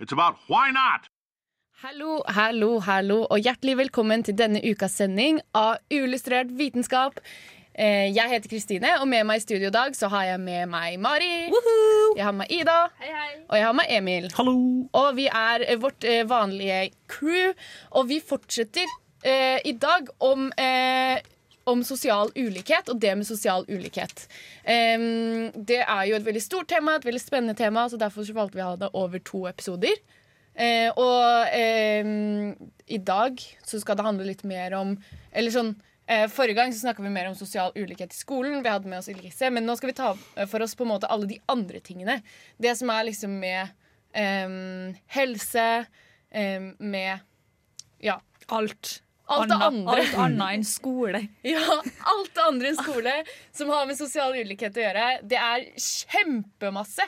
it's about why not. Hallo, hallo, hallo, og hjertelig velkommen til denne ukas sending av Uillustrert vitenskap. Eh, Jeg heter Kristine, og med meg i studio i dag så har jeg med meg Mari. Jeg har med meg Ida, og jeg har med Emil. Hallo! Og vi er eh, vårt eh, vanlige crew, og vi fortsetter eh, i dag om, eh, om sosial ulikhet og det med sosial ulikhet. Um, det er jo et veldig stort tema, et veldig spennende tema, så derfor så valgte vi å ha det over to episoder. Uh, og um, i dag så skal det handle litt mer om Eller sånn uh, Forrige gang så snakka vi mer om sosial ulikhet i skolen. Vi hadde med oss Elise, men nå skal vi ta for oss på en måte alle de andre tingene. Det som er liksom med um, helse, med Ja. Alt. Alt det andre. Alt annet enn skole. Ja, alt det andre enn skole som har med sosial ulikhet å gjøre. Det er kjempemasse.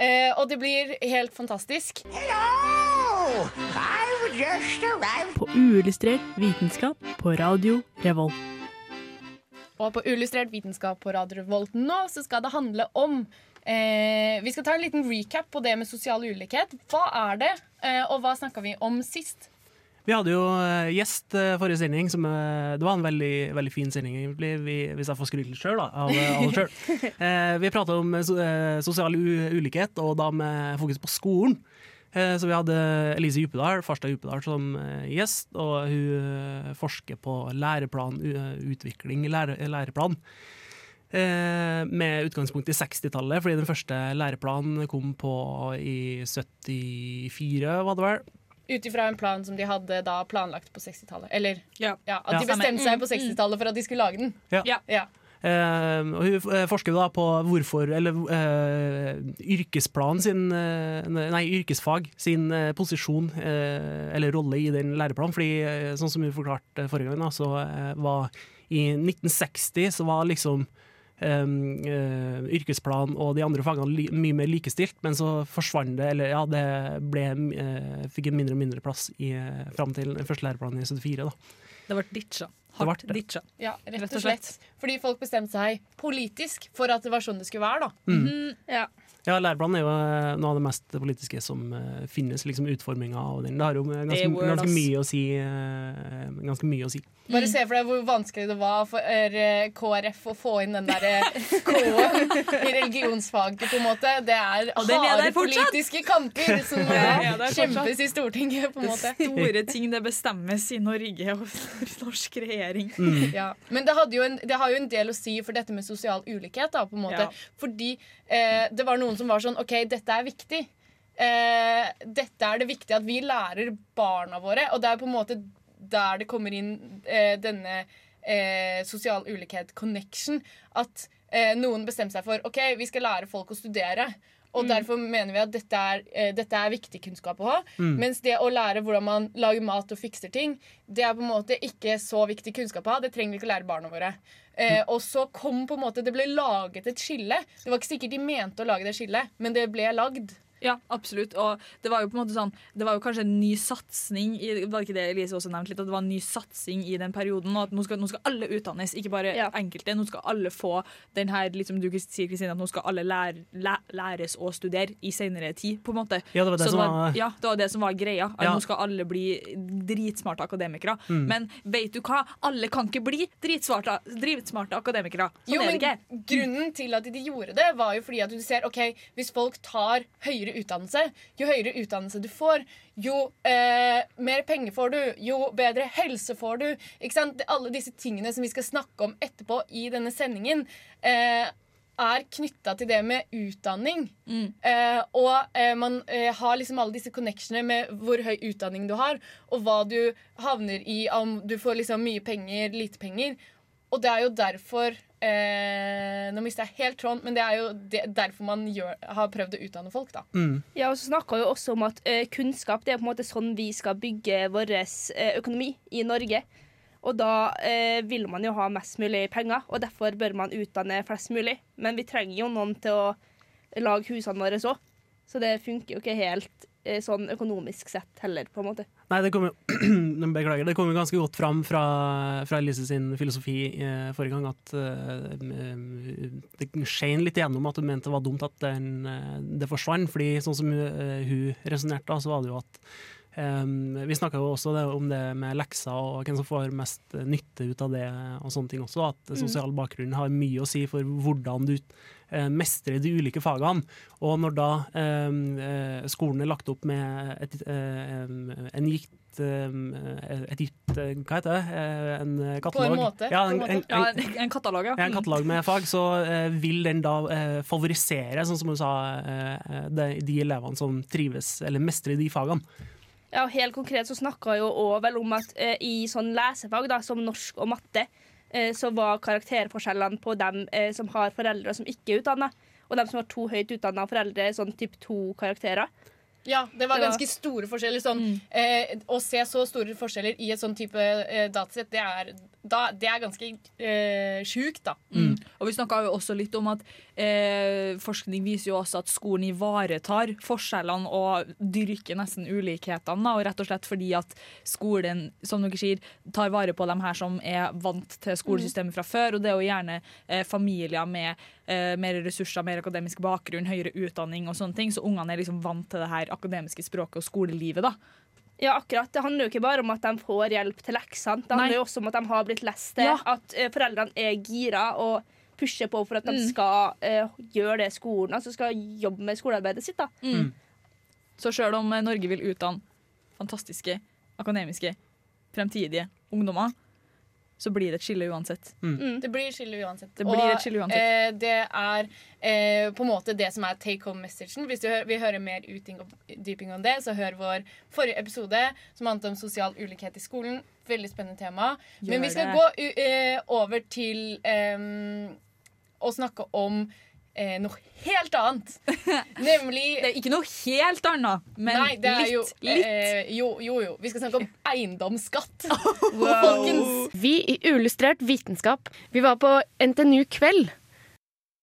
Eh, og det blir helt fantastisk. på uillustrert vitenskap på Radio Revolt. Og på uillustrert vitenskap på Radio Revolt nå så skal det handle om eh, Vi skal ta en liten recap på det med sosial ulikhet. Hva er det, eh, og hva snakka vi om sist? Vi hadde jo eh, gjest eh, forrige sending. Som, eh, det var en veldig, veldig fin sending, egentlig, vi, hvis jeg får skryte litt sjøl av, alle sjøl. Eh, vi prata om so, sosial ulikhet, og da med fokus på skolen. Eh, så vi hadde Elise Djupedal, Farstad Djupedal, som gjest, og hun forsker på læreplan, utvikling lære, læreplan. Eh, med utgangspunkt i 60-tallet, fordi den første læreplanen kom på i 74, var det vel. Ut ifra en plan som de hadde da planlagt på 60-tallet. Eller Ja. ja, at Ja. de bestemte seg på 60-tallet for at de skulle lage den. Ja. Ja. Ja. Eh, og hun eh, forsker da på hvorfor Eller eh, yrkesplan sin eh, Nei, yrkesfag sin eh, posisjon eh, eller rolle i den læreplanen. Fordi, sånn som hun forklarte forrige gang, da, så var i 1960 så var liksom yrkesplan og de andre fagene li mye mer likestilt, men så forsvant det, eller ja, det ble, eh, fikk en mindre og mindre plass i, eh, fram til første læreplan i 74. Da. Det ble ditcha. Hardt ble ditcha. Ja, rett og slett. Fordi folk bestemte seg politisk for at det var sånn det skulle være. da. Mm. Ja. Ja, læreplanen er jo eh, noe av det mest politiske som eh, finnes, liksom utforminga av den. Det har jo eh, ganske, ganske mye å si. eh, Ganske mye å si. Bare se for deg hvor vanskelig det var for eh, KrF å få inn den der eh, K-en i religionsfaget, på en måte. Det er harde politiske kamper som Ja, eh, ja, det kjempes i Stortinget, på en måte. Store ting det bestemmes i Norge og norsk regjering. Mm. Ja. Men det, hadde jo en, det har jo en del å si for dette med sosial ulikhet. Da, på en måte. Ja. Fordi eh, det var noen som var sånn OK, dette er viktig. Eh, dette er det viktig at vi lærer barna våre. Og det er på en måte der det kommer inn eh, denne eh, sosial ulikhet connection. At eh, noen bestemmer seg for OK, vi skal lære folk å studere. Og derfor mener vi at dette er, eh, dette er viktig kunnskap å ha. Mens det å lære hvordan man lager mat og fikser ting, det er på en måte ikke så viktig kunnskap å ha. Det trenger vi ikke å lære barna våre. Eh, og så kom på en måte Det ble laget et skille. Det var ikke sikkert de mente å lage det skillet, men det ble lagd. Ja, absolutt. Og det var jo på en måte sånn Det var jo kanskje en ny satsing i, Var det ikke det Elise også nevnte litt? At det var en ny satsing i den perioden. Og at nå skal, nå skal alle utdannes, ikke bare Ja. enkelte. Nå skal alle få den her liksom, Du sier Kristine, at nå skal alle lære, læ, læres å studere i senere tid, på en måte. Ja, det var det det som var ja, det var det som var greia. At Ja. Nå skal alle bli dritsmarte akademikere. Mm. Men vet du hva? Alle kan ikke bli dritsmarte, dritsmarte akademikere. Sånn Jo, er men det ikke. Grunnen til at de gjorde det, var jo fordi at du ser ok, hvis folk tar høyere utdannelse, jo høyere utdannelse du får, jo eh, mer penger får du, jo bedre helse får du. Ikke sant? Alle disse tingene som vi skal snakke om etterpå i denne sendingen, eh, er knytta til det med utdanning. Mm. Eh, og eh, man eh, har liksom alle disse connectionene med hvor høy utdanning du har, og hva du havner i, om du får liksom mye penger, lite penger. Og det er jo derfor eh, Nå mister jeg helt tråden, men det er jo det, derfor man gjør, har prøvd å utdanne folk, da. Ja, og så snakka jo også om at eh, kunnskap det er på en måte sånn vi skal bygge vår eh, økonomi i Norge. Og da eh, vil man jo ha mest mulig penger, og derfor bør man utdanne flest mulig. Men vi trenger jo noen til å lage husene våre òg, så det funker jo ikke helt sånn økonomisk sett heller, på en måte. Nei, det kom jo Beklager. Det kom jo ganske godt fram fra, fra Elise sin filosofi eh, forrige gang at eh, det skein litt igjennom at hun mente det var dumt at den, eh, det forsvant. fordi sånn som uh, hun resonnerte, da, så var det jo at Um, Vi snakka jo også det, om det med lekser og hvem som får mest eh, nytte ut av det. og sånne ting også, At sosial bakgrunn har mye å si for hvordan du eh, mestrer de ulike fagene. Og når da eh, eh, skolen er lagt opp med et, eh, en gitt et gitt Hva heter det? En katalog? på en en, måte. Ja, en, en, en katalog, ja. en katalog med fag, så vil den da favorisere, sånn som du sa, de, de elevene som trives eller mestrer de fagene. Ja, Helt konkret så snakka jo også vel om at i sånn lesefag, da, som norsk og matte, så var karakterforskjellene på dem eh, som har foreldre som ikke er utdanna, og dem som har to høyt utdanna foreldre, sånn type to karakterer. Ja, det var Det var- ganske store forskjeller. Sånn, eh, å se så store forskjeller i et sånn type eh, datasett, det er, da, det er ganske eh, sjukt, da. Mm. Og vi snakka jo også litt om at eh, forskning viser jo også at skolen ivaretar forskjellene og dyrker nesten ulikhetene. Da, og rett og slett fordi at skolen som dere sier, tar vare på dem her som er vant til skolesystemet fra før. Og det er jo gjerne eh, familier med eh, mer ressurser, mer akademisk bakgrunn, høyere utdanning og sånne ting. Så ungene er liksom vant til det her akademiske språket og skolelivet. da. Ja, akkurat. Det handler jo ikke bare om at de får hjelp til leksene. Det Nei. handler jo også om at de har blitt lest til. Ja. At eh, foreldrene er gira og pusher på for at de Mm. skal eh, gjøre det skolen, altså skal jobbe med skolearbeidet sitt. da. Så sjøl om eh, Norge vil utdanne fantastiske, akademiske, fremtidige ungdommer, så blir det et skille uansett. Det blir skille uansett. Det blir et skille uansett. eh, det er eh, på en måte det som er take home-messagen. Hvis du hø vil høre mer utdyping om det, så hør vår forrige episode som handlet om sosial ulikhet i skolen. Veldig spennende tema. Gjør Men vi skal det. gå u eh, over til eh, å snakke om eh, noe helt annet. Nemlig Det er ikke noe helt annet, men Nei, det er litt. jo, litt. eh, jo, jo, jo. Vi skal snakke om eiendomsskatt. Folkens. Vi i Uillustrert vitenskap Vi var på NTNU Kveld.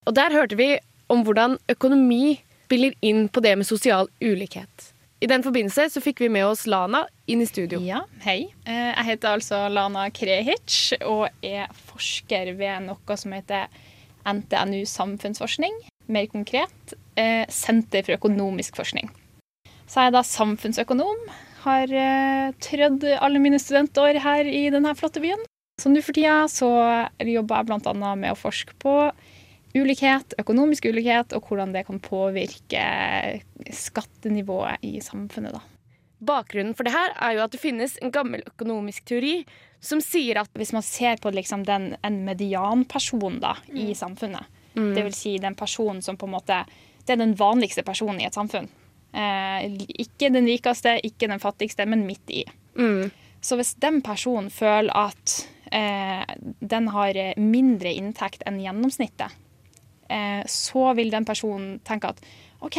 Og der hørte vi om hvordan økonomi spiller inn på det med sosial ulikhet. I den forbindelse så fikk vi med oss Lana inn i studio. Ja, hei. Eh, Jeg heter altså Lana Krehic og er forsker ved noe som heter NTNU samfunnsforskning. Mer konkret eh, Senter for økonomisk forskning. Så er jeg da samfunnsøkonom. Har eh, trødd alle mine studentår her i denne flotte byen. Så nå for tida så jobber jeg bl.a. med å forske på ulikhet, økonomisk ulikhet, og hvordan det kan påvirke skattenivået i samfunnet. da. Bakgrunnen for det her er jo at det finnes en gammel økonomisk teori som sier at Hvis man ser på liksom den, en medianperson da, i samfunnet, det vil si den personen som på en måte Det er den vanligste personen i et samfunn. Eh, ikke den rikeste, ikke den fattigste, men midt i. mm, Så hvis den personen føler at eh, den har mindre inntekt enn gjennomsnittet, eh, så vil den personen tenke at OK,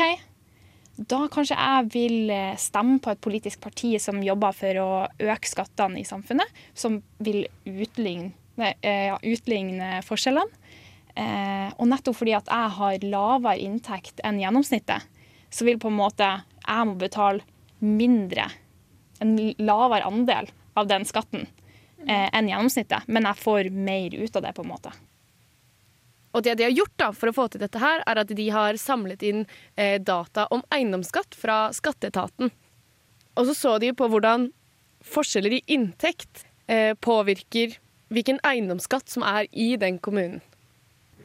da kanskje jeg vil eh, stemme på et politisk parti som jobber for å øke skattene i samfunnet, som vil utligne, eh, ja, utligne forskjellene. Eh, og nettopp fordi at jeg har lavere inntekt enn gjennomsnittet, så vil på en måte jeg må betale mindre, en lavere andel av den skatten enn gjennomsnittet, men jeg får mer ut av det, på en måte. Og det de har gjort da, for å få til dette her, er at de har samlet inn eh, data om eiendomsskatt fra skatteetaten. Og så så de på hvordan forskjeller i inntekt eh, påvirker hvilken eiendomsskatt som er i den kommunen.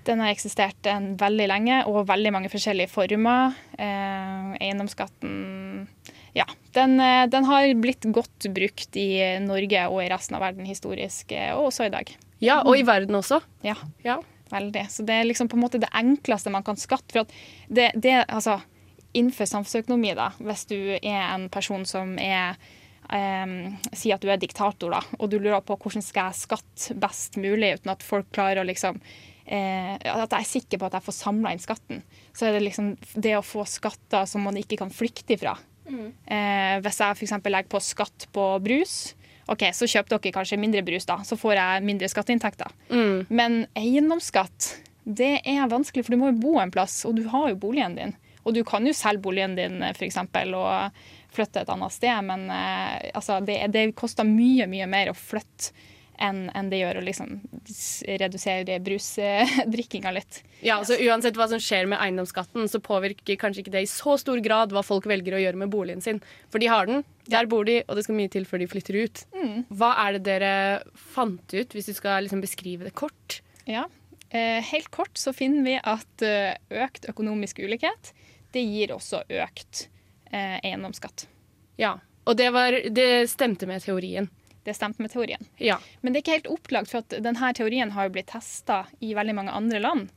Den har eksistert en veldig lenge, og veldig mange forskjellige former. Eh, eiendomsskatten ja, den, eh, den har blitt godt brukt i Norge og i resten av verden historisk, eh, og også i dag. Ja, og i verden også. Ja, Ja. Veldig. Så det er liksom på en måte det enkleste man kan skatte. For at det, det altså, innenfor samfunnsøkonomi, da, hvis du er en person som er um, Si at du er diktator, da, og du lurer på hvordan skal jeg skatte best mulig uten at folk klarer å liksom eh, at jeg er sikker på at jeg får samla inn skatten, så er det liksom det å få skatter som man ikke kan flykte ifra. Eh, hvis jeg f.eks. legger på skatt på brus, ok, så kjøper dere kanskje mindre brus, da. Så får jeg mindre skatteinntekter. Mm. Men eiendomsskatt, det er vanskelig, for du må jo bo en plass, og du har jo boligen din. Og du kan jo selge boligen din f.eks. og flytte et annet sted, men eh, altså, det, det koster mye, mye mer å flytte enn en det gjør å liksom redusere brusdrikkinga litt. Ja, så Uansett hva som skjer med eiendomsskatten, så påvirker kanskje ikke det i så stor grad hva folk velger å gjøre med boligen sin. For de har den, der bor de, og det skal mye til før de flytter ut. Hva er det dere fant ut, hvis du skal liksom beskrive det kort? Ja. Eh, helt kort så finner vi at eh, økt økonomisk ulikhet, det gir også økt eh, eiendomsskatt. Ja, Og det, var, det stemte med teorien. Det stemte med teorien. Ja. Men det er ikke helt opplagt, for at denne teorien har jo blitt testa i veldig mange andre land.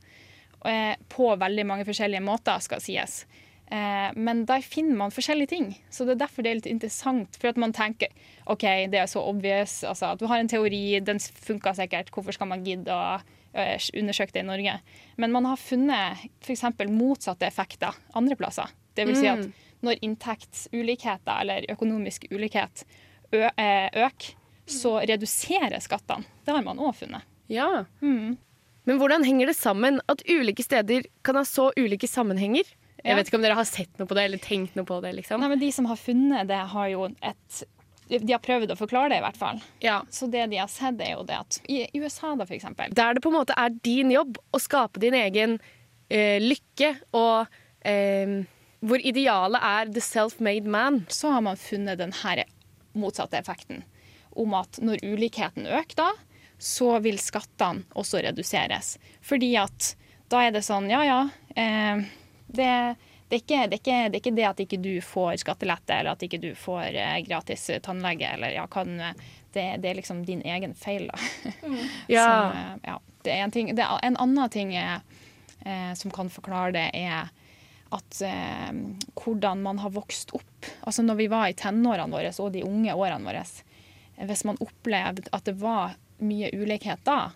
eh, På veldig mange forskjellige måter, skal sies. Eh, Men der finner man forskjellige ting. Så det er derfor det er litt interessant. For at man tenker OK, det er så obvious. Altså, at du har en teori, den funka sikkert. Hvorfor skal man gidde å eh, undersøke det i Norge? Men man har funnet f.eks. motsatte effekter andre plasser. Det vil si at når inntektsulikheter eller økonomisk ulikhet øker, så reduserer skattene. Det har man òg funnet. ja. Men hvordan henger det sammen at ulike steder kan ha så ulike sammenhenger? Jeg vet ikke om dere har sett noe på det eller tenkt noe på det. liksom. Nei, men De som har funnet det, har jo et De har prøvd å forklare det, i hvert fall. Ja. Så det de har sett, er jo det at i USA, da, eksempel, Der det på en måte er din jobb å skape din egen eh, lykke, og eh, hvor idealet er the self-made man. så har man funnet den motsatte effekten. Om at når ulikheten øker, da, så vil skattene også reduseres. Fordi at da er det sånn, ja ja eh, det, det, er ikke, det, er ikke, det er ikke det at ikke du får skattelette, eller at ikke du får eh, gratis tannlege, eller ja, kan det er. Er liksom din egen feil, da. Ja. Som, eh, ja, det er en ting. Det er en annen ting er, eh, som kan forklare det, er at eh, hvordan man har vokst opp. Altså når vi var i tenårene våre og de unge årene våre, hvis man opplevde at det var mye ulikhet da,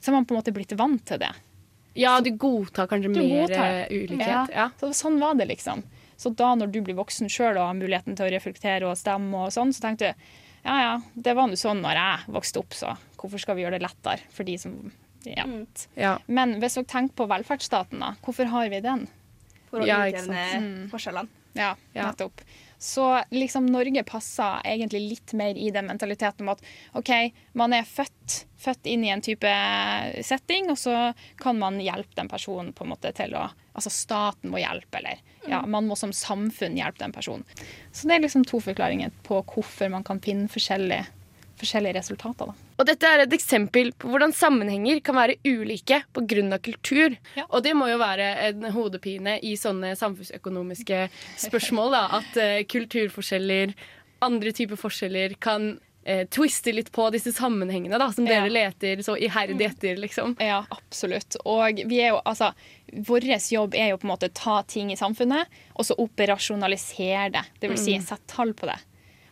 så har man på en måte blitt vant til det. Ja, du godtar kanskje Du mer godtar eh, ulikhet. Ja. Så sånn var det liksom. Så da når du blir voksen sjøl og har muligheten til å reflektere og stemme og sånn, så tenkte du ja ja, det var nå sånn når jeg vokste opp, så hvorfor skal vi gjøre det lettere for de som ja. Ja. Men hvis dere tenker på velferdsstaten, da, hvorfor har vi den? For å Ja, utjevne forskjellene. Ja, Ja. nettopp. Så liksom Norge passer egentlig litt mer i den mentaliteten om at OK, man er født, født inn i en type setting, og så kan man hjelpe den personen på en måte til å Altså staten må hjelpe, eller ja, man må som samfunn hjelpe den personen. Så det er liksom to forklaringer på hvorfor man kan finne forskjellige, forskjellige resultater. da. Og dette er et eksempel på hvordan sammenhenger kan være ulike pga. kultur. Ja. Og det må jo være en hodepine i sånne samfunnsøkonomiske spørsmål. Da, at uh, kulturforskjeller, andre typer forskjeller, kan uh, twiste litt på disse sammenhengene da, som Ja. dere leter så iherdig etter. liksom. Ja, absolutt. Og vi er jo, altså, vår jobb er jo på en måte ta ting i samfunnet, og så operasjonalisere det. Det vil si sette tall på det.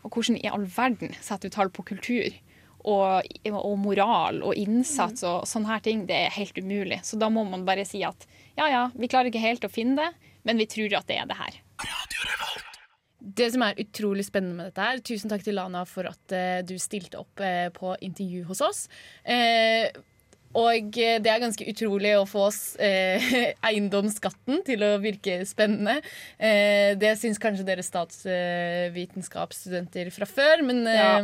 Og hvordan i all verden setter du tall på kultur? Og, og moral og innsats og sånne her ting, det er helt umulig. Så da må man bare si at ja, ja, vi klarer ikke helt å finne det, men vi tror at det er det her. Det som er utrolig spennende med dette her Tusen takk til Lana for at eh, du stilte opp eh, på intervju hos oss. Eh, og eh, det er ganske utrolig å få oss eh, eiendomsskatten til å virke spennende. Eh, det syns kanskje dere statsvitenskapsstudenter fra før, men eh,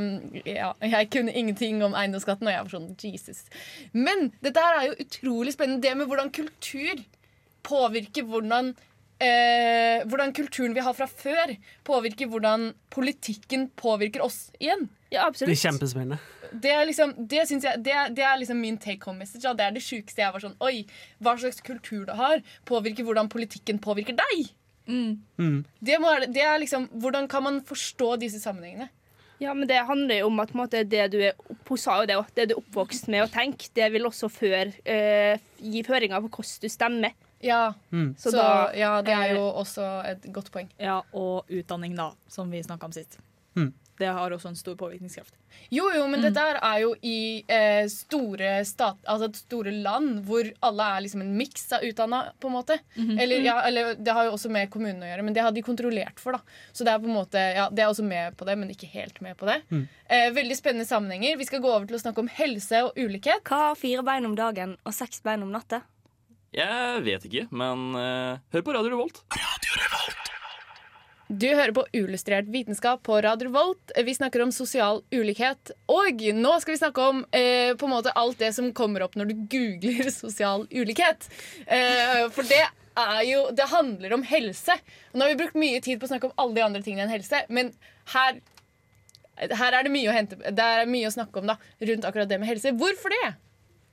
ja, jeg kunne ingenting om eiendomsskatten, og jeg var sånn Jesus. Men dette her er jo utrolig spennende. Det med hvordan kultur påvirker hvordan eh, hvordan kulturen vi har fra før, påvirker hvordan politikken påvirker oss igjen. Ja, Det er kjempespennende. Det er liksom, det synes jeg, det det er liksom min take home message. Ja. Det er det sjukeste jeg var sånn Oi, hva slags kultur du har, påvirker hvordan politikken påvirker deg. Mm. Det, må, det er liksom, Hvordan kan man forstå disse sammenhengene? Ja, men det handler jo om at på en måte, det du er hun sa jo det, også, det du er oppvokst med å tenke, det vil også før, eh, gi føringer på hvordan du stemmer. Ja, Mm. så, Så da, ja, det er jo også et godt poeng. Ja, og utdanning, da, som vi snakka om sist. Det har også en stor påvirkningskraft. Jo, jo, men Mm. dette er jo i eh, store, stat, altså store land hvor alle er liksom en miks av utdanna, på en måte. Mhm. eller, ja, eller det har jo også med kommunene å gjøre, men det har de kontrollert for, da. Så det er på en måte, ja, det er også med på det, men ikke helt med på det. Mm. Eh, veldig spennende sammenhenger. Vi skal gå over til å snakke om helse og ulikhet. Hva har fire bein om dagen og seks bein om natta? Jeg vet ikke, men eh, hør på Radio Revolt. Radio Revolt. Du hører på Uillustrert vitenskap på Radio Volt. Vi snakker om sosial ulikhet. Og nå skal vi snakke om eh, på en måte alt det som kommer opp når du googler sosial ulikhet. Eh, for det er jo Det handler om helse. Nå har vi brukt mye tid på å snakke om alle de andre tingene enn helse, men her her er det mye å hente Det er mye å snakke om da rundt akkurat det med helse. Hvorfor det?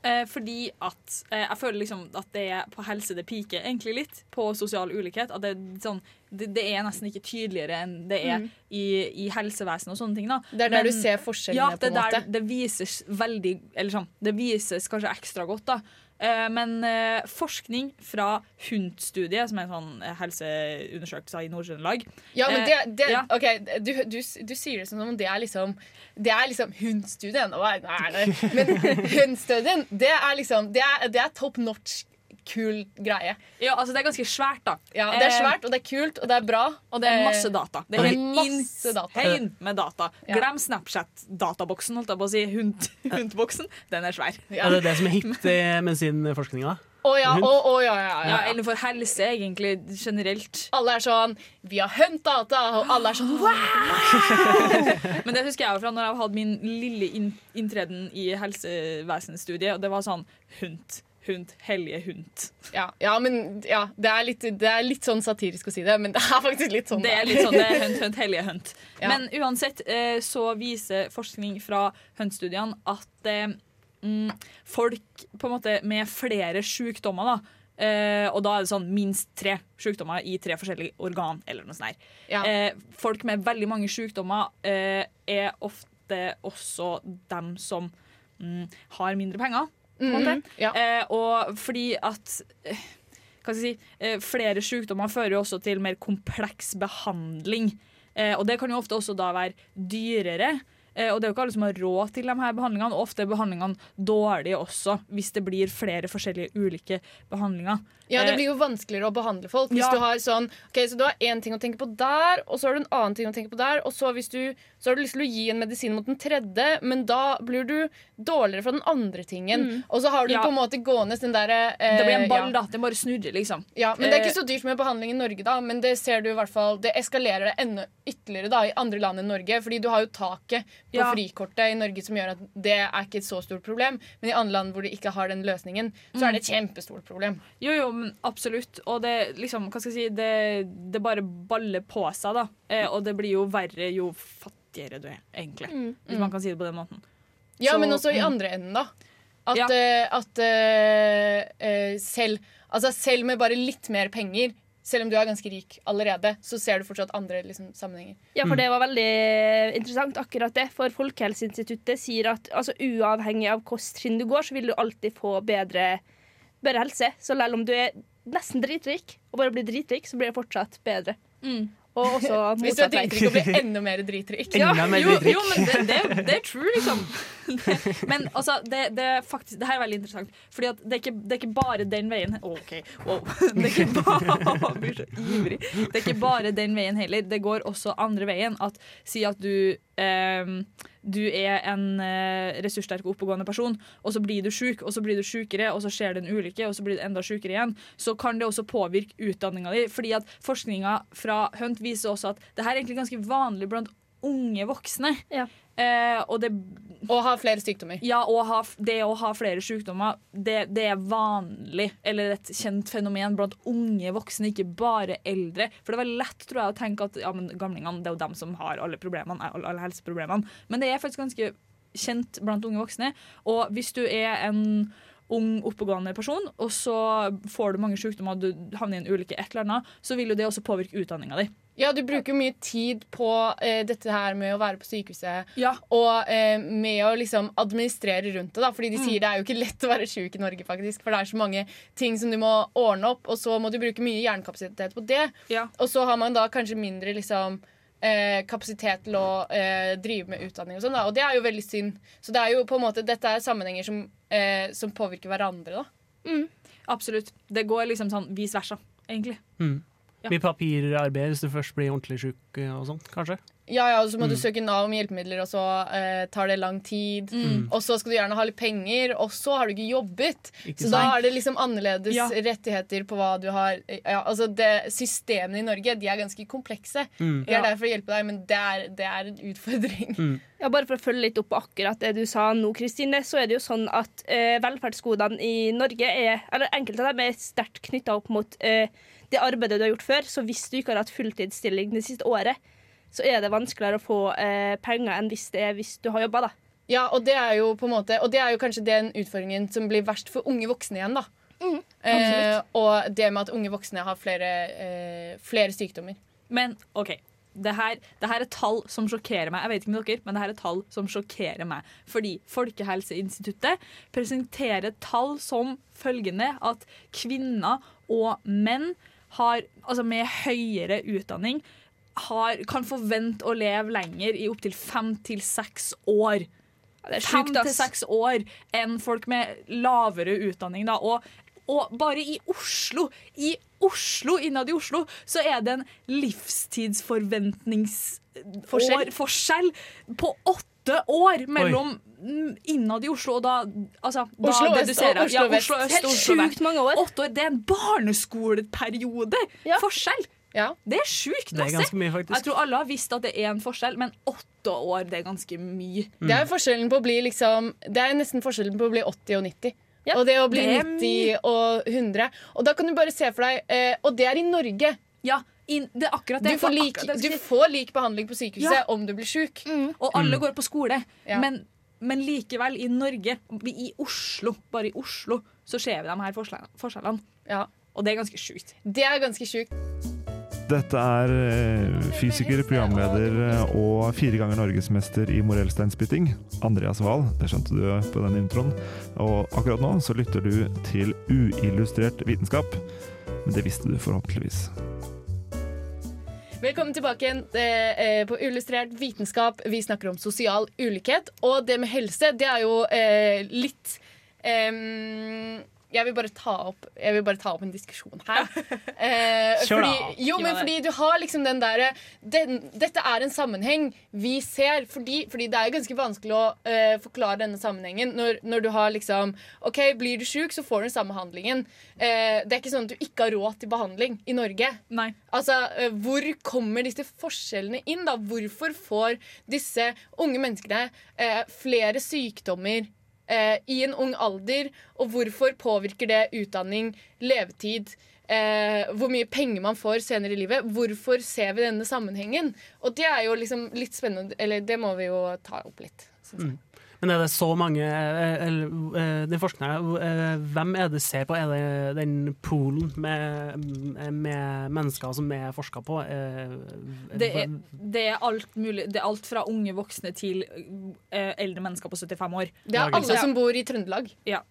Eh, fordi at eh, jeg føler liksom at det er på helse det piker egentlig litt. På sosial ulikhet. At det, sånn, det, det er nesten ikke tydeligere enn det er Mm. i, i helsevesenet og sånne ting. da Det er der du ser forskjellene, ja, på en måte? Ja. Det vises veldig Eller sånn, det vises kanskje ekstra godt, da. Eh, men eh, forskning fra HUNT-studiet, som er en sånn eh, helseundersøkelse i Nord-Trøndelag Ja, men det, det ja. OK, du, du, du sier det som om det er liksom Det er liksom HUNT-studien. Men HUNT-studien, det- Men hundstudien, det er liksom Det er, det er top notch kul greie. Ja, altså Det er ganske svært, da. Ja, Det er Eh, svært, og det er kult, og det er bra. Og det er masse Eh, data. Det er masse data. med data. Glem Snapchat-databoksen, holdt jeg på å si. Hunt- Hunt-boksen. Den er svær. Er det det som er hipt i medisinforskninga? Å ja, å, oh, ja, ja, ja, Ja, ja. eller for helse, egentlig, generelt. Alle er sånn Vi har hunt data, og alle er sånn wow! Men det husker jeg fra når jeg hadde min lille inntreden i helsevesenstudiet, og det var sånn Hunt. Hunt. Hellige hund. Ja, ja men ja, det, er litt, det er litt sånn satirisk å si det, men det er faktisk litt sånn. Det er litt sånn, det er hunt, hunt, hellige hunt. Ja. Men uansett eh, så viser forskning fra hunt-studiene at eh, mm, folk på en måte med flere sykdommer, da, Uh, og da er det sånn minst tre sykdommer i tre forskjellige organ, eller noe sånt der. Ja. Uh, folk med veldig mange sykdommer uh, er ofte også dem som mm, har mindre penger. Mhm, ja. Eh, og fordi at eh, si, eh, flere sykdommer fører jo også til mer kompleks behandling. Eh, og det kan jo ofte også da være dyrere. Eh, og det er jo ikke alle som har råd til de her behandlingene. Og ofte er behandlingene dårlige også, hvis det blir flere forskjellige ulike behandlinger. Ja, det Eh, blir jo vanskeligere å behandle folk hvis Ja. du har sånn Ok, så du har én ting å tenke på der, og så har du en annen ting å tenke på der, og så, hvis du, så har du lyst til å gi en medisin mot den tredje, men da blir du dårligere fra den andre tingen. Mm. Og så har du Ja. på en måte gående den derre eh, Det blir en ball, ja. da. Den bare snurrer, liksom. Ja, men Det er Eh, ikke så dyrt med behandling i Norge, da men det ser du i hvert fall Det eskalerer det enda ytterligere da i andre land enn Norge. Fordi du har jo taket på frikortet i Norge som gjør at det er ikke et så stort problem. Men i andre land hvor de ikke har den løsningen, så er det et kjempestort problem. Jo, jo, absolutt. Og det liksom, hva skal jeg si, det, det bare baller på seg, da. Eh, og det blir jo verre jo fattigere du er, egentlig. Mm. Hvis man kan si det på den måten. Ja, Så- men også i mm. andre enden, da. At, Ja. uh, at uh, uh, selv, altså selv med bare litt mer penger, selv om du er ganske rik allerede, så ser du fortsatt andre liksom, sammenhenger. Ja, for Mm. det var veldig interessant, akkurat det. For Folkehelseinstituttet sier at altså, uavhengig av hvilket trinn du går, så vil du alltid få bedre, bedre helse. Så selv om du er nesten dritrik, og bare blir dritrik, så blir det fortsatt bedre. Og også Hvis du er dritrik og blir enda mer dritrik. Ja, Enda mer jo, dritrik. jo, men det, det, det er true, liksom. Men altså, det, det, faktisk, det her er veldig interessant. Fordi at det, er ikke, det er ikke bare den veien OK, wow. Det er ikke bare, blir så ivrig. Det er ikke bare den veien heller. Det går også andre veien. At Si at du ehm, du er en eh, ressurssterk og oppegående person, og så blir du sjuk, og så blir du sjukere, og så skjer det en ulykke, og så blir du enda sjukere igjen, så kan det også påvirke utdanninga di. Fordi at forskninga fra Hunt viser også at det her er egentlig ganske vanlig blant unge voksne. Eh, og det Og ha flere sykdommer. Ja, og ha, det å ha flere sykdommer, det, det er vanlig, eller et kjent fenomen blant unge voksne, ikke bare eldre. For det var lett tror jeg, å tenke at ja, men gamlingene det er jo dem som har alle, alle helseproblemene. Men det er faktisk ganske kjent blant unge voksne. Og hvis du er en ung, oppegående person, og så får du mange sykdommer, du havner i en ulykke, et eller annet, så vil jo det også påvirke utdanninga di. Ja, du bruker mye tid på eh, dette her med å være på sykehuset Ja. og eh, med å liksom administrere rundt det. da Fordi de Mm. sier det er jo ikke lett å være syk i Norge, faktisk. For det er så mange ting som du må ordne opp, og så må du bruke mye hjernekapasitet på det. Ja. Og så har man da kanskje mindre liksom eh, kapasitet til å eh, drive med utdanning og sånn. da, Og det er jo veldig synd. Så det er jo på en måte, dette er sammenhenger som, eh, som påvirker hverandre, da. Absolutt. Det går liksom sånn vis versa, egentlig. Mm. Ja. Mye papirarbeid hvis du først blir ordentlig sjuk og sånt, kanskje. Ja, ja, og så må du Mm. søke Nav om hjelpemidler, og så eh, tar det lang tid. Mm. Og så skal du gjerne ha litt penger, og så har du ikke jobbet. Ikke så da er det liksom annerledes Ja. rettigheter på hva du har ja, altså det, Systemene i Norge de er ganske komplekse. Mm. Vi er Ja. der for å hjelpe deg, men det er, det er en utfordring. Mm. Ja, bare for å følge litt opp på akkurat det du sa nå, Kristine, så er det jo sånn at eh, velferdsgodene i Norge er Eller enkelte av dem er sterkt knytta opp mot eh, det arbeidet du har gjort før. Så hvis du ikke har hatt fulltidsstilling det siste året, så er det vanskeligere å få eh, penger enn hvis det er hvis du har jobba, da. Ja, og det er jo på en måte Og det er jo kanskje den utfordringen som blir verst for unge voksne igjen, da. Mm, eh, og det med at unge voksne har flere, eh, flere sykdommer. Men OK. Det her, det her er tall som sjokkerer meg. Jeg vet ikke med dere, men det her er tall som sjokkerer meg. Fordi Folkehelseinstituttet presenterer tall som følgende at kvinner og menn har, altså med høyere utdanning har, kan forvente å leve lenger i opptil fem til seks år. Fem til seks år enn folk med lavere utdanning. Da. Og, og bare i Oslo, i Oslo, innad i Oslo, så er det en livstidsforventningsforskjell forskjell på åtte år mellom mm, innad i Oslo og da Altså, da Oslo øst reduserer og jeg. Oslo vest. Oslo øst Helt og Oslo vest. sjukt mange år. Åtte år, Det er en barneskoleperiode Ja. forskjell. Ja. Det er sjukt. Mye, Jeg tror alle har visst at det er en forskjell, men åtte år det er ganske mye. Det er jo forskjellen på å bli liksom Det er nesten forskjellen på å bli 80 og 90. Ja, og det å bli det er 90 og 100. Og da kan du bare se for deg eh, Og det er i Norge. Ja, inn, det er akkurat Du får, lik, du får lik behandling på sykehuset Ja. om du blir sjuk. Og alle går på skole. Ja. Men, men likevel, i Norge, i Oslo, bare i Oslo, så ser vi de her forskjellene. forskjellene. Ja. Og det er ganske sjukt. Det er ganske sjukt. Dette er eh, fysiker, programleder eh, og fire ganger norgesmester i morellsteinspytting, Andreas Wahl. Det skjønte du på den introen. Og akkurat nå så lytter du til uillustrert vitenskap. Men det visste du forhåpentligvis. Velkommen tilbake igjen eh, på Illustrert vitenskap. Vi snakker om sosial ulikhet. Og det med helse, det er jo eh, litt em, jeg vil, bare ta opp, jeg vil bare ta opp en diskusjon her. Eh, fordi, jo, men fordi du har liksom den derre Dette er en sammenheng vi ser. Fordi, fordi det er ganske vanskelig å eh, forklare denne sammenhengen når, når du har liksom OK, blir du sjuk, så får du den samme behandlingen. Eh, det er ikke sånn at du ikke har råd til behandling i Norge. Nei. Altså, eh, Hvor kommer disse forskjellene inn? da? Hvorfor får disse unge menneskene eh, flere sykdommer eh, i en ung alder? Og hvorfor påvirker det utdanning, levetid, eh, hvor mye penger man får senere i livet? Hvorfor ser vi denne sammenhengen? Og det er jo liksom litt spennende, eller det må vi jo ta opp litt. synes jeg. Men er det så mange eh, eller, eh, Den forskninga, eh, hvem er det ser på? Er det den poolen med, med mennesker som er forska på? eh, Det er, det er alt mulig. Det er alt fra unge voksne til eh, eldre mennesker på 75 år. Det er alle ja. som bor i Trøndelag. Ja.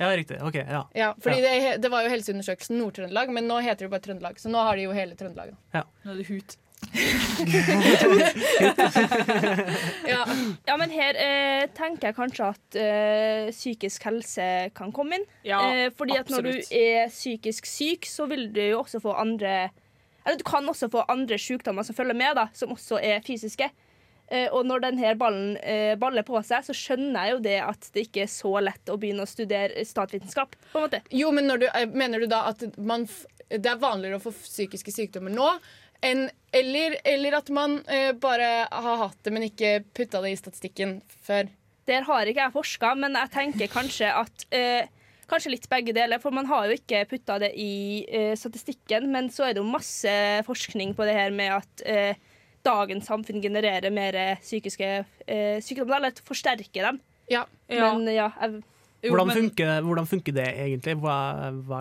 Ja, riktig. OK. Ja. Ja, fordi Det, det var jo Helseundersøkelsen Nord-Trøndelag, men nå heter det bare Trøndelag. Så nå har de jo hele Trøndelag. Ja. Nå er det hut. Ja. Ja, men her eh, tenker jeg kanskje at eh, psykisk helse kan komme inn. Ja, eh, fordi at når du er psykisk syk, så vil du jo også få andre Eller du kan også få andre sykdommer som følger med, da, som også er fysiske. Eh, og når denne ballen eh, baller på seg, så skjønner jeg jo det at det ikke er så lett å begynne å studere statsvitenskap. Jo, men du, eh, mener du da at man, det er vanligere å få psykiske sykdommer nå? Enn, eller, eller at man eh, bare har hatt det, men ikke putta det i statistikken før? Der har ikke jeg forska, men jeg tenker kanskje at eh, Kanskje litt begge deler, for man har jo ikke putta det i eh, statistikken. Men så er det jo masse forskning på det her med at eh, dagens samfunn genererer mer psykiske eh, sykdommer, eller forsterker dem. Ja. Ja. Men ja, jeg, Jo, Hvordan, men- funker, hvordan funker det egentlig? Hva, hva.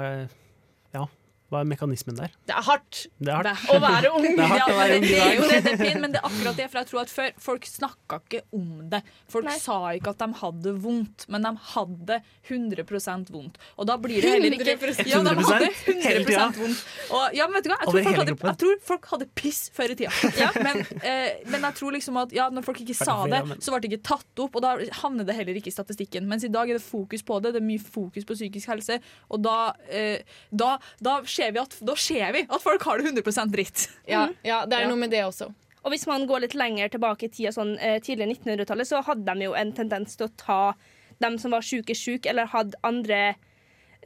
Hva er mekanismen der? Det er hardt. Det er hardt. Å være ung. Det er hardt å være ung det er jo det, det er fint, men det er akkurat det. For jeg tror at før Folk snakka ikke om det. Folk Nei. sa ikke at de hadde vondt, men de hadde 100% vondt. Og da blir det heller ikke 100%. Ja, de hadde 100% hele tida. 100 vondt. Og, ja, men vet du hva? Jeg tror, folk hadde, jeg tror folk hadde piss før i tida. Men, eh, men jeg tror liksom at ja, når folk ikke sa det, så ble det ikke tatt opp, og da havner det heller ikke i statistikken. Mens i dag er det fokus på det, det er mye fokus på psykisk helse, og da, eh, da, da, ser vi at, da ser vi at folk har det 100% dritt. Ja, ja, det er Ja. noe med det også. Og hvis man går litt lenger tilbake i tida, sånn eh, tidlig 1900-tallet, så hadde de jo en tendens til å ta dem som var sjuke, sjuk, eller hadde andre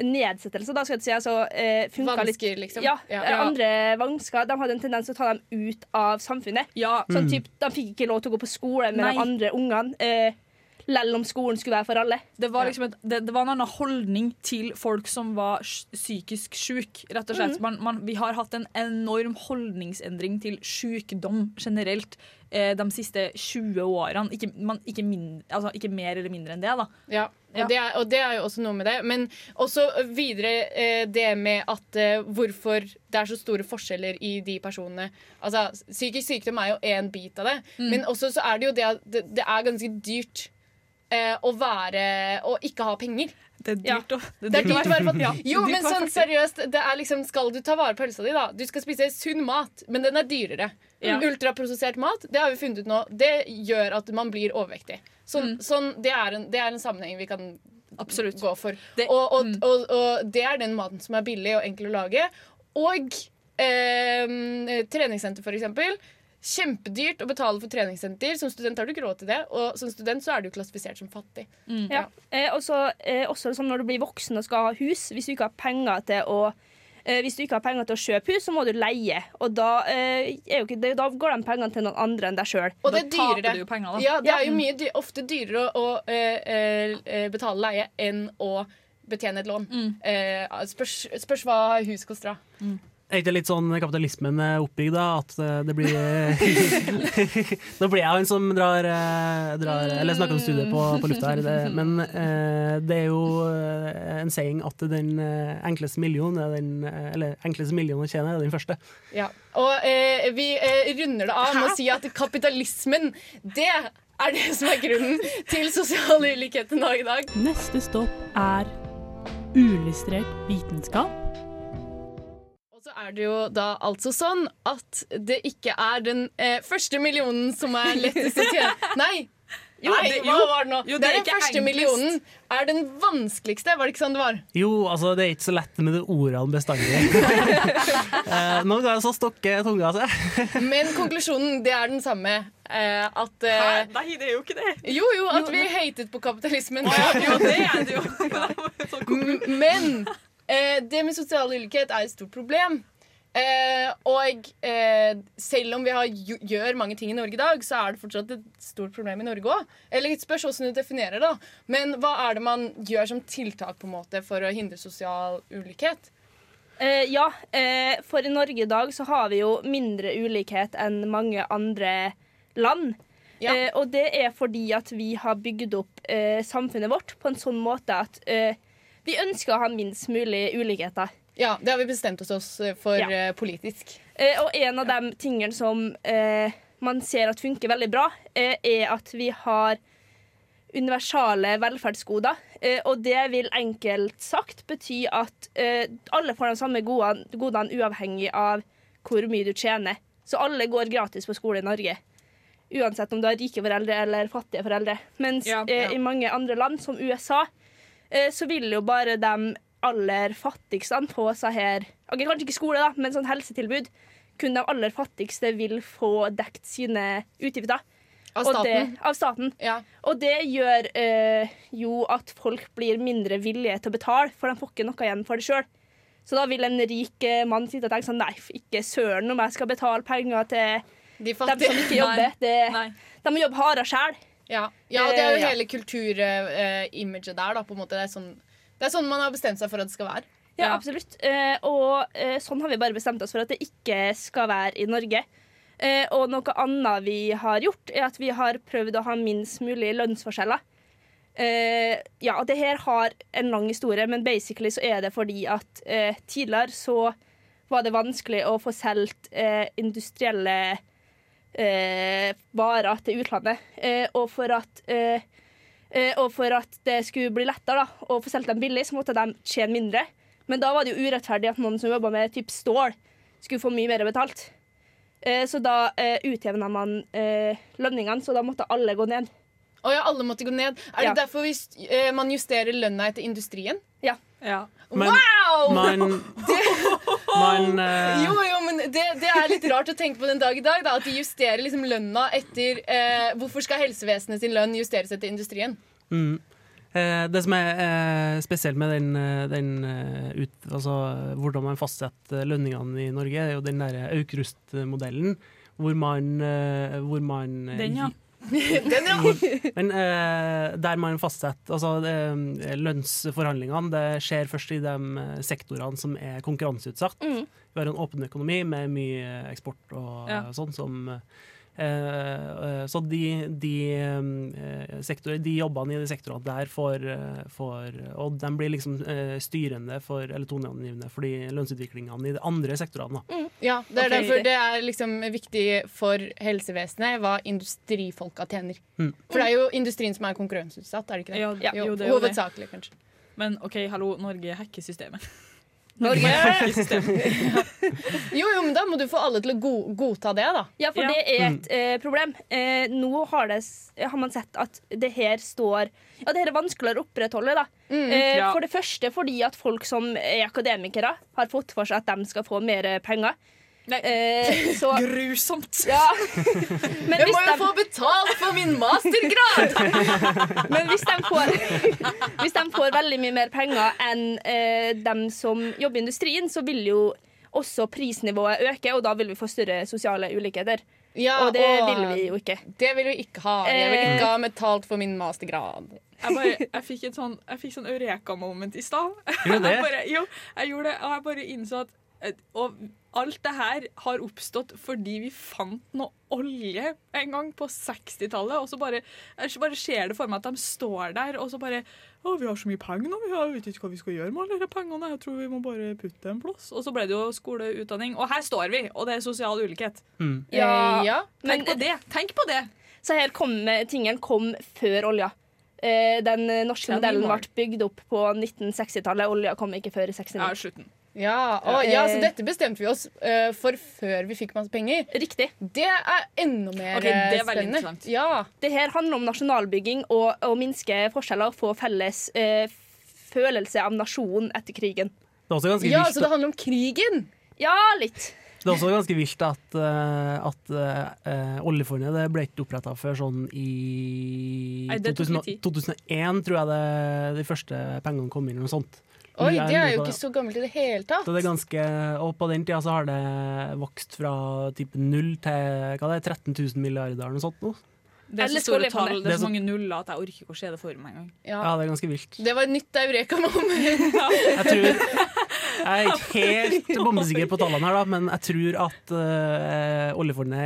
nedsettelser. Da skal jeg si, altså, eh, funka litt liksom. Ja, Ja. eh, andre vansker. De hadde en tendens til å ta dem ut av samfunnet. Ja, Sånn Mm. typ, De fikk ikke lov til å gå på skole med Nei. de andre ungene. Eh, Lell om skolen skulle være for alle. Det var, liksom et, det, det var en annen holdning til folk som var psykisk syke. Rett og slett. Man, man, vi har hatt en enorm holdningsendring til sykdom generelt eh, de siste 20 årene. Ikke, man, ikke, mindre, altså, ikke mer eller mindre enn det, da. Ja, og, Det er, og det er jo også noe med det. Men også videre eh, det med at eh, hvorfor det er så store forskjeller i de personene. Altså, Psykisk sykdom er jo én bit av det, Mm. men også så er det jo det at det, det er ganske dyrt eh, å være Å ikke ha penger. Det er dyrt, å- Det er dyrt å være fattig. Ja, Jo, men sånn seriøst, det er liksom, skal du ta vare på helsa di, da? Du skal spise sunn mat, men den er dyrere. Ja. Ultraprosessert mat, det har vi funnet ut nå, det gjør at man blir overvektig. Sånn, sånn, det, er en, det er en sammenheng vi kan Absolutt. gå for. Det- og, og, mm. og, og det er den maten som er billig og enkel å lage. Og eh, treningssenter, for eksempel. Kjempedyrt å betale for treningssenter. Som student har du ikke råd til det, og som student så er du klassifisert som fattig. Ja. Eh, også, eh, også sånn når du blir voksen og skal ha hus, hvis du ikke har penger til å eh, hvis du ikke har penger til å kjøpe hus, så må du leie. Og da, eh, er jo ikke, da går de pengene til noen andre enn deg sjøl. Og det er Da taper du jo penger, da. Ja, det er jo mye dy ofte dyrere å, å eh, eh, betale leie enn å betjene et lån. Eh, spørs, spørs hva hus koster, da. Er ikke litt sånn kapitalismen er oppbygd, da? At eh, det blir Nå blir jeg han en som drar, eh, drar Eller snakker om studiet på, på lufta her, det, men eh, det er jo en saying at den enkleste millionen er den Eller enkleste millionen å tjene er den første. Ja. Og eh, vi eh, runder det av med å si at kapitalismen, det er det som er grunnen til sosial ulikhet i Norge i dag. Neste stopp er uillustrert vitenskap. Er det jo da altså sånn at det ikke er den eh, første millionen som er lettest å tjene. Nei! Jo, Nei, det- hva jo. var det nå? Jo, det, det er den første enklest. millionen er den vanskeligste. Var det ikke sånn det var? Jo, altså, det er ikke så lett med de ordene bestandig. eh, noen jeg så stokke tunga seg. Men konklusjonen det er den samme. Eh, at eh, Hæ? Nei, det er jo ikke det. Jo, jo, at vi hatet på kapitalismen. Jo, det er det jo. Men eh, det med sosial ulikhet er et stort problem. Eh, og eh, selv om vi har, gjør mange ting i Norge i dag, så er det fortsatt et stort problem i Norge òg. Eller det spørs hvordan du definerer det. Men hva er det man gjør som tiltak på en måte for å hindre sosial ulikhet? Eh, ja, eh, for i Norge i dag så har vi jo mindre ulikhet enn mange andre land. Ja. Eh, og det er fordi at vi har bygd opp eh, samfunnet vårt på en sånn måte at eh, vi ønsker å ha minst mulig ulikheter. Ja, Det har vi bestemt oss eh, for Ja. eh, politisk. Eh, og en av de tingene som eh, man ser at funker veldig bra, eh, er at vi har universale velferdsgoder. Eh, og det vil enkelt sagt bety at eh, alle får de samme godene, godene uavhengig av hvor mye du tjener. Så alle går gratis på skole i Norge. Uansett om du har rike foreldre eller fattige foreldre. Mens Ja, ja. i mange andre land, som USA, eh, så vil jo bare de aller fattigste på seg her Ok, Kanskje ikke skole, da, men sånn helsetilbud. Kun de aller fattigste vil få dekt sine utgifter. Av Og det, staten. av staten. Ja. Og det gjør øh, jo at folk blir mindre villige til å betale, for de får ikke noe igjen for det sjøl. Så da vil en rik eh, mann sitte og tenke sånn Nei, ikke søren om jeg skal betale penger til De dem fattige. som ikke jobber. Det, de må jobbe hardere sjæl. Ja, ja det er jo hele ja. hele kulturimaget der. da, på en måte. Det er, sånn, det er sånn man har bestemt seg for at det skal være. Ja, Ja. absolutt. Eh, og eh, sånn har vi bare bestemt oss for at det ikke skal være i Norge. Eh, og noe annet vi har gjort, er at vi har prøvd å ha minst mulig lønnsforskjeller. Eh, ja, det her har en lang historie, men basically så er det fordi at eh, tidligere så var det vanskelig å få solgt eh, industrielle eh, varer til utlandet. Eh, og, for at, og for at det skulle bli lettere da, å få solgt dem billig, så måtte de tjene mindre. Men da var det jo urettferdig at noen som jobba med typ stål, skulle få mye mer betalt. Eh, så da eh, utjevna man eh, lønningene, så da måtte alle gå ned. Å ja, alle måtte gå ned. Er det Ja. derfor vi, eh, man justerer lønna etter industrien? Ja. Men wow! Man, man uh... Jo, jo, men det, det er litt rart å tenke på den dag i dag. Da, at de justerer liksom lønna etter eh, Hvorfor skal helsevesenet sin lønn justeres etter industrien? Mm. Eh, det som er eh, spesielt med den, den ut, altså, hvordan man fastsetter lønningene i Norge, er jo den der Aukrust-modellen, hvor man, hvor man Den, ja. Men eh, der man fastsetter altså, eh, Lønnsforhandlingene det skjer først i de eh, sektorene som er konkurranseutsatt. Mm. Vi har en åpen økonomi med mye eksport og Ja. sånn som eh, Så de, de, eh, sektor, de jobbene i de sektorene der får, eh, får Og de blir liksom eh, styrende for, eller toneangivende for de lønnsutviklingene i de andre sektorene. Mm, Ja, det er okay. derfor det er liksom viktig for helsevesenet hva industrifolka tjener. Mm. For det er jo industrien som er konkurranseutsatt, er det ikke det? Ja, jo, det er jo. Hovedsakelig, kanskje. Men OK, hallo, Norge hacker systemet. Norge. Jo, jo, men da må du få alle til å go godta det, da. Ja, for Ja. det er et eh, problem. Eh, nå har, det, har man sett at det her står Ja, det her er vanskeligere å opprettholde. da. eh, Ja. For det første fordi at folk som er akademikere, har fått for seg at de skal få mer penger. Nei. Eh, så Grusomt! ja. Men Jeg må jo de, få betalt for min mastergrad! men hvis de får Hvis de får veldig mye mer penger enn eh, dem som jobber i industrien, så vil jo også prisnivået øke, og da vil vi få større sosiale ulikheter. Ja, Og det vil vi jo ikke. Det vil vi ikke ha. Jeg vil Eh. ikke ha betalt for min mastergrad. Jeg, bare, jeg fikk et sånn, sånn eureka-moment i stad. Gjorde det? Jeg bare- Jo, jeg gjorde det, og jeg bare innså at eh, Og alt det her har oppstått fordi vi fant noe olje en gang på 60-tallet. Og så bare, så bare skjer det for meg at de står der og så bare Å, vi har så mye penger nå, vi har- vet ikke hva vi skal gjøre med alle de pengene. Jeg tror vi må bare putte en plass. Og så ble det jo skoleutdanning. Og her står vi, og det er sosial ulikhet. Mm. Ja, Eh, ja. Tenk på det! Tenk på det! Så her kom tingen kom før olja. Eh, Den norske modellen ble bygd opp på 1960-tallet. Olja kom ikke før i 69. Ja, slutten. Ja, og, ja, så Eh. dette bestemte vi oss uh, for før vi fikk masse penger. Riktig. Det er enda mer okay, det er eh, spennende. Ja. Det her handler om nasjonalbygging og å minske forskjeller og få felles uh, følelse av nasjon etter krigen. Det er også ganske ja, vilt så det handler om krigen! Ja, litt. Det er også ganske vilt at, uh, at uh, oljefondet det ble ikke oppretta før sånn i Nei, 2000, 2001, tror jeg det, de første pengene kom inn. eller noe sånt. Oi, det er jo ikke så gammelt i det hele tatt. Så det er ganske, og på den tida så har det vokst fra typ null til hva det er, 13 000 milliarder eller noe sånt. Nå. Det er så store tall, det Det er så mange nuller at jeg orker ikke å se det for meg engang. Ja. Ja, det er ganske vilt. Det var et nytt eureka-moment. Jeg tror Jeg er ikke helt bombesikker på tallene her, da, men jeg tror at uh, oljefondet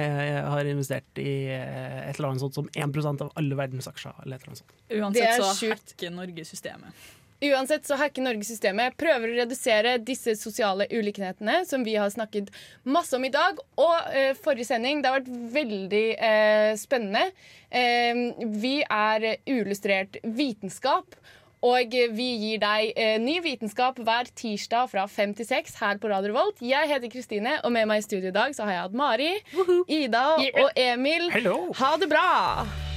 har investert i eh, et eller annet sånt som 1% av alle verdens aksjer. Eller et eller annet sånt. Det Uansett så hacker Norge systemet. Uansett så hacker Norge systemet, prøver å redusere disse sosiale ulikhetene som vi har snakket masse om i dag. Og eh, forrige sending, det har vært veldig eh, spennende. Eh, vi er Uillustrert vitenskap. Og vi gir deg eh, ny vitenskap hver tirsdag fra fem til seks her på Radio Volt. Jeg heter Kristine, og med meg i studio i dag så har jeg hatt Mari, Ida og Emil. Ha det bra!